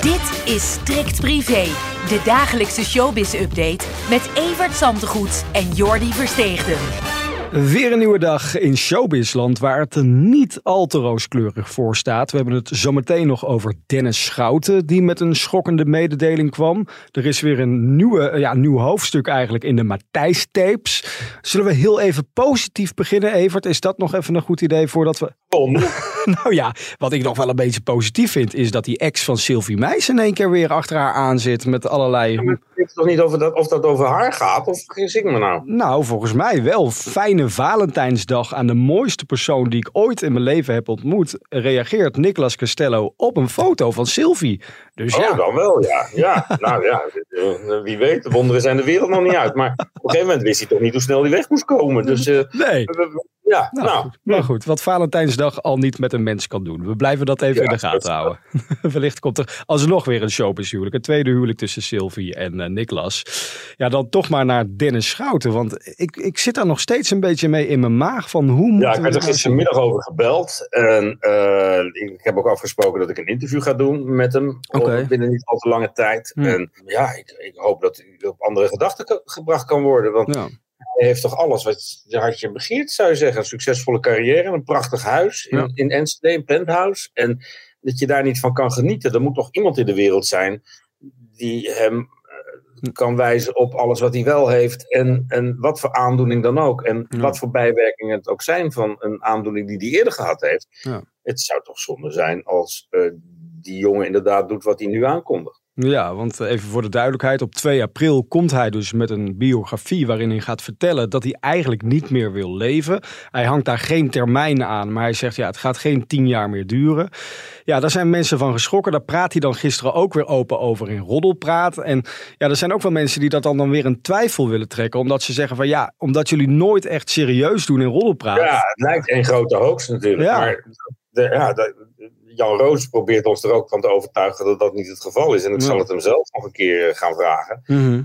Dit is Strikt Privé, de dagelijkse showbiz-update met Evert Zantegoed en Jordi Versteegden. Weer een nieuwe dag in Showbizland waar het er niet al te rooskleurig voor staat. We hebben het zometeen nog over Dennis Schouten die met een schokkende mededeling kwam. Er is weer een nieuwe, ja, nieuw hoofdstuk eigenlijk in de Matthijs tapes. Zullen we heel even positief beginnen Evert? Is dat nog even een goed idee voordat we... nou ja, wat ik nog wel een beetje positief vind is dat die ex van Sylvie Meijs in één keer weer achter haar aan zit met allerlei... Ja, maar weet toch niet of dat, of dat over haar gaat of vergis ik me nou? Nou, volgens mij wel. Fijne Valentijnsdag aan de mooiste persoon die ik ooit in mijn leven heb ontmoet, reageert Nicolas Castello op een foto van Sylvie. Dus Oh, ja, dan wel, ja. ja. nou ja, eh, wie weet, de wonderen zijn de wereld nog niet uit. Maar op een gegeven moment wist hij toch niet hoe snel hij weg moest komen. Dus eh, nee. we- we- ja, Nou, nou, goed. Maar goed, wat Valentijnsdag al niet met een mens kan doen. We blijven dat even Ja, in de gaten houden. Wellicht komt er alsnog weer een showbiz huwelijk. Een tweede huwelijk tussen Sylvie en eh Niklas. Ja, dan toch maar naar Dennis Schouten. Want ik, ik zit daar nog steeds een beetje mee in mijn maag van hoe moet Ja, ik werd er gistermiddag over gebeld. En eh, ik heb ook afgesproken dat ik een interview ga doen met hem. Oké. Binnen niet al te lange tijd. Hmm. En ja, ik, ik hoop dat hij op andere gedachten gebracht kan worden. Want Ja. Hij heeft toch alles wat je hartje begeert, zou je zeggen. Een succesvolle carrière, een prachtig huis in, Ja. in Enschede, een penthouse. En dat je daar niet van kan genieten. Er moet toch iemand in de wereld zijn die hem eh, kan wijzen op alles wat hij wel heeft. En, en wat voor aandoening dan ook. En Ja. wat voor bijwerkingen het ook zijn van een aandoening die hij eerder gehad heeft. Ja. Het zou toch zonde zijn als eh, die jongen inderdaad doet wat hij nu aankondigt. Ja, want even voor de duidelijkheid, op 2 april komt hij dus met een biografie waarin hij gaat vertellen dat hij eigenlijk niet meer wil leven. Hij hangt daar geen termijn aan, maar hij zegt ja, het gaat geen tien jaar meer duren. Ja, daar zijn mensen van geschrokken. Daar praat hij dan gisteren ook weer open over in Roddelpraat. En ja, er zijn ook wel mensen die dat dan, dan weer in twijfel willen trekken, omdat ze zeggen van ja, omdat jullie nooit echt serieus doen in Roddelpraat. Ja, het lijkt een grote hoax natuurlijk. Ja. Maar de, ja, de- Jan Roos probeert ons er ook van te overtuigen dat dat niet het geval is. En ik Ja. zal het hem zelf nog een keer eh, gaan vragen. Mhm.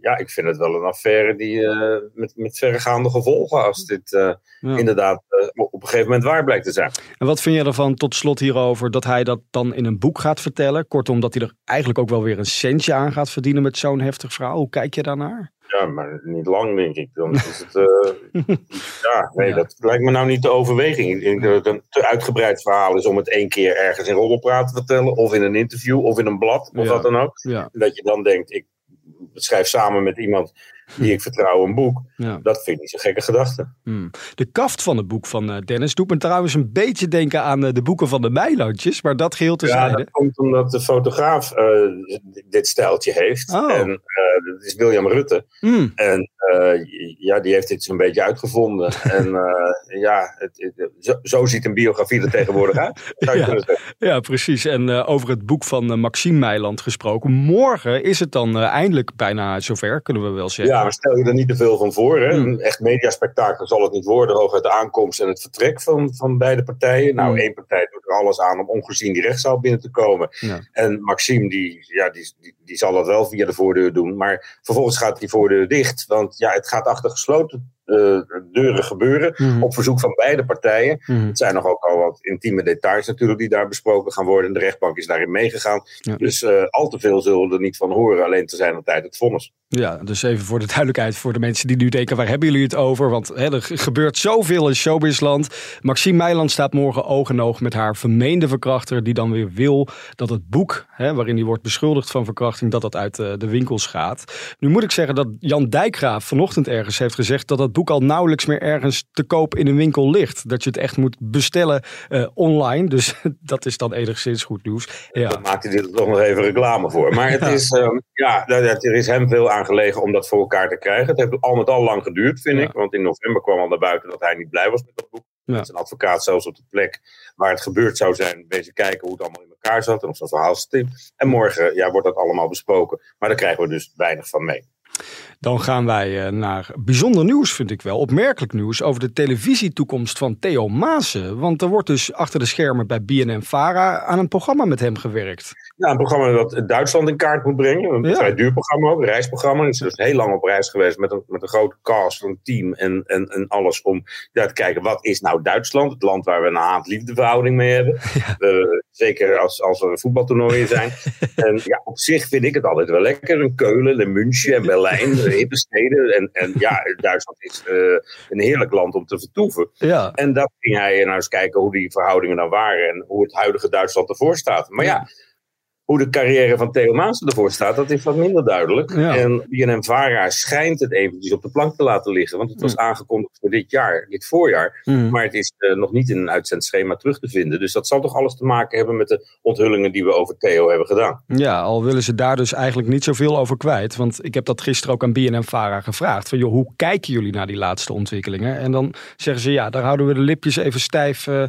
Ja, ik vind het wel een affaire die, eh, met, met verregaande gevolgen als dit eh, Ja. inderdaad eh, op een gegeven moment waar blijkt te zijn. En wat vind je ervan tot slot hierover dat hij dat dan in een boek gaat vertellen? Kortom, dat hij er eigenlijk ook wel weer een centje aan gaat verdienen met zo'n heftig verhaal. Hoe kijk je daarnaar? Ja, maar niet lang denk ik. Dan is het, eh, ja, nee, Ja. dat lijkt me nou niet de overweging. Ik denk dat het een te uitgebreid verhaal is om het één keer ergens in roddelpraat te vertellen. Of in een interview, of in een blad, of Ja. wat dan ook. Ja, Dat je dan denkt, ik schrijf samen met iemand die ik vertrouw een boek. ja. Dat vind ik niet zo'n gekke gedachte. Hmm. De kaft van het boek van eh, Dennis doet me trouwens een beetje denken aan eh, de boeken van de Meilandjes. Maar dat geheel Ja, terzijde. dat komt omdat de fotograaf eh, dit stijltje heeft. Oh. En dat is William Rutte. Hmm. En ja, die heeft dit zo'n beetje uitgevonden. en ja, het, het- zo, zo ziet een biografie er tegenwoordig uit. Ja. Ja, precies. En over het boek van Maxime Meiland gesproken. Morgen is het dan eindelijk bijna zover, kunnen we wel zeggen. Ja, maar stel je er niet te veel van voor. Hè? Hmm. Een echt mediaspectakel zal het niet worden over de aankomst en het vertrek van, van beide partijen. Nou, Hmm. één partij doet er alles aan om ongezien die rechtszaal binnen te komen. Ja. En Maxime, die, ja, die, die, die zal dat wel via de voordeur doen. Maar vervolgens gaat die voordeur dicht. Want ja, het gaat achter gesloten eh, deuren gebeuren. Mhm. Op verzoek van beide partijen. Mhm. Het zijn nog ook al wat intieme details natuurlijk die daar besproken gaan worden. En de rechtbank is daarin meegegaan. Ja. Dus eh, al te veel zullen we er niet van horen. Alleen te zijn de tijd het vonnis. Ja, dus even voor de duidelijkheid voor de mensen die nu denken, waar hebben jullie het over? Want hè, er ge- gebeurt zoveel in showbizland. Maxime Meiland staat morgen oog in oog met haar vermeende verkrachter, die dan weer wil dat het boek, hè, waarin hij wordt beschuldigd van verkrachting, dat dat uit eh, de winkels gaat. Nu moet ik zeggen dat Jan Dijkgraaf vanochtend ergens heeft gezegd dat dat boek al nauwelijks meer ergens te koop in een winkel ligt. Dat je het echt moet bestellen uh, online. Dus dat is dan enigszins goed nieuws. Ja. Maakt hij er toch nog even reclame voor. Maar het is, um, ja, er is hem veel aan gelegen om dat voor elkaar te krijgen. Het heeft al met al lang geduurd, vind ik. Want in november kwam al naar buiten dat hij niet blij was met dat boek. Ja. Zijn advocaat zelfs op de plek waar het gebeurd zou zijn, bezig kijken hoe het allemaal in elkaar zat en of zo'n verhaal stim. En morgen ja, wordt dat allemaal besproken. Maar daar krijgen we dus weinig van mee. Dan gaan wij eh, naar bijzonder nieuws, vind ik wel. Opmerkelijk nieuws over de televisietoekomst van Theo Maassen. Want er wordt dus achter de schermen bij BNN-Vara aan een programma met hem gewerkt. Ja, een programma dat Duitsland in kaart moet brengen. Een vrij duur programma ook, een reisprogramma. Hij is dus heel lang op reis geweest met een, met een grote cast, een team en, en, en alles om ja, te kijken wat is nou Duitsland, het land waar we een haat-liefdeverhouding mee hebben. zeker als, als er voetbaltoernooien zijn. en ja, op zich vind ik het altijd wel lekker. Een Keulen, en München en Berlijn, hippe steden. En, en ja, Duitsland is uh, een heerlijk land om te vertoeven. Ja. En dat ging hij nou eens kijken hoe die verhoudingen dan waren en hoe het huidige Duitsland ervoor staat. Maar ja hoe de carrière van Theo Maassen ervoor staat, dat is wat minder duidelijk. En BNM-Vara schijnt het eventjes op de plank te laten liggen. Want het was aangekondigd voor dit jaar, dit voorjaar. Mm. Maar het is uh, nog niet in een uitzendschema terug te vinden. Dus dat zal toch alles te maken hebben met de onthullingen die we over Theo hebben gedaan. Ja, al willen ze daar dus eigenlijk niet zoveel over kwijt. Want ik heb dat gisteren ook aan BNM-Vara gevraagd. Van joh, hoe kijken jullie naar die laatste ontwikkelingen? En dan zeggen ze ja, daar houden we de lipjes even stijf uh,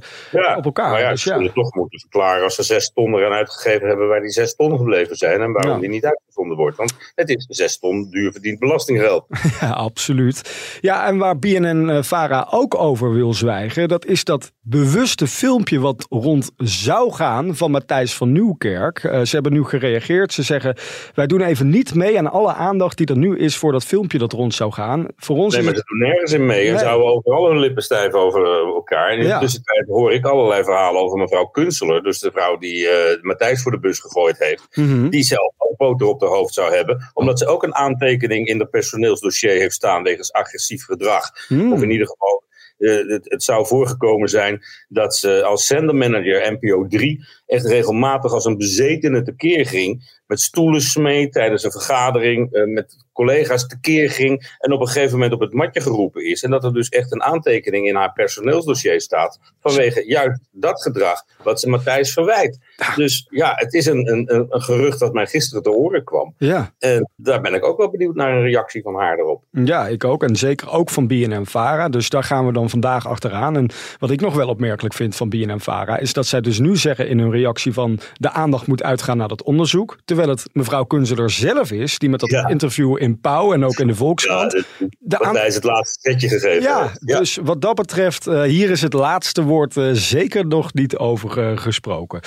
op elkaar. Maar ja, dus, ze zullen toch moeten verklaren als ze zes ton eraan uitgegeven hebben waar die zes ton gebleven zijn en waarom die niet uitgevonden wordt. Want het is zes ton duur verdiend belastinggeld. Ja, absoluut. Ja, en waar BNN-Vara eh, ook over wil zwijgen, dat is dat bewuste filmpje wat rond zou gaan van Matthijs van Nieuwkerk. Uh, ze hebben nu gereageerd. Ze zeggen, wij doen even niet mee aan alle aandacht die er nu is voor dat filmpje dat rond zou gaan. Voor ons nee, maar ze doen nergens in mee. En zouden overal hun lippen stijf over eh, elkaar. En in de tussentijd hoor ik allerlei verhalen over mevrouw Kunstler. Dus de vrouw die uh, Matthijs voor de bus gegooid heeft. Mhm. Die zelf ook boter op de hoofd zou hebben. Omdat ze ook een aantekening in het personeelsdossier heeft staan wegens agressief gedrag. Mhm. Of in ieder geval uh, het, het, zou voorgekomen zijn dat ze als zendermanager NPO 3 echt regelmatig als een bezetene tekeer ging. Met stoelen smeet tijdens een vergadering, uh, met collega's tekeer ging en op een gegeven moment op het matje geroepen is. En dat er dus echt een aantekening in haar personeelsdossier staat vanwege juist dat gedrag wat ze Matthijs verwijt. Dus ja, het is een, een, een gerucht dat mij gisteren te horen kwam. Ja. En daar ben ik ook wel benieuwd naar een reactie van haar erop. Ja, ik ook. En zeker ook van BNM-Vara. Dus daar gaan we dan vandaag achteraan. En wat ik nog wel opmerkelijk vind van BNM-Vara is dat zij dus nu zeggen in hun reactie van de aandacht moet uitgaan naar dat onderzoek. Terwijl het mevrouw Kunzeler zelf is die met dat interview in Pauw en ook in de Volkskrant. Ja, de aan... is het laatste setje gegeven. Ja, dus wat dat betreft, uh, hier is het laatste woord uh, zeker nog niet over uh, gesproken.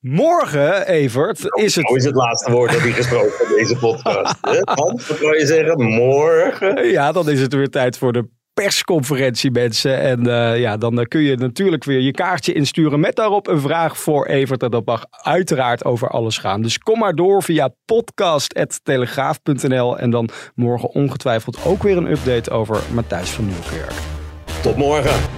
Morgen, Evert, is het... Hoe is het laatste woord dat hij gesproken in deze podcast? Want, wat wil je zeggen? Morgen? Ja, dan is het weer tijd voor de persconferentie, mensen. En uh, ja, dan uh, kun je natuurlijk weer je kaartje insturen met daarop een vraag voor Evert. En dat mag uiteraard over alles gaan. Dus kom maar door via podcast.telegraaf.nl. En dan morgen ongetwijfeld ook weer een update over Matthijs van Nieuwkerk. Tot morgen.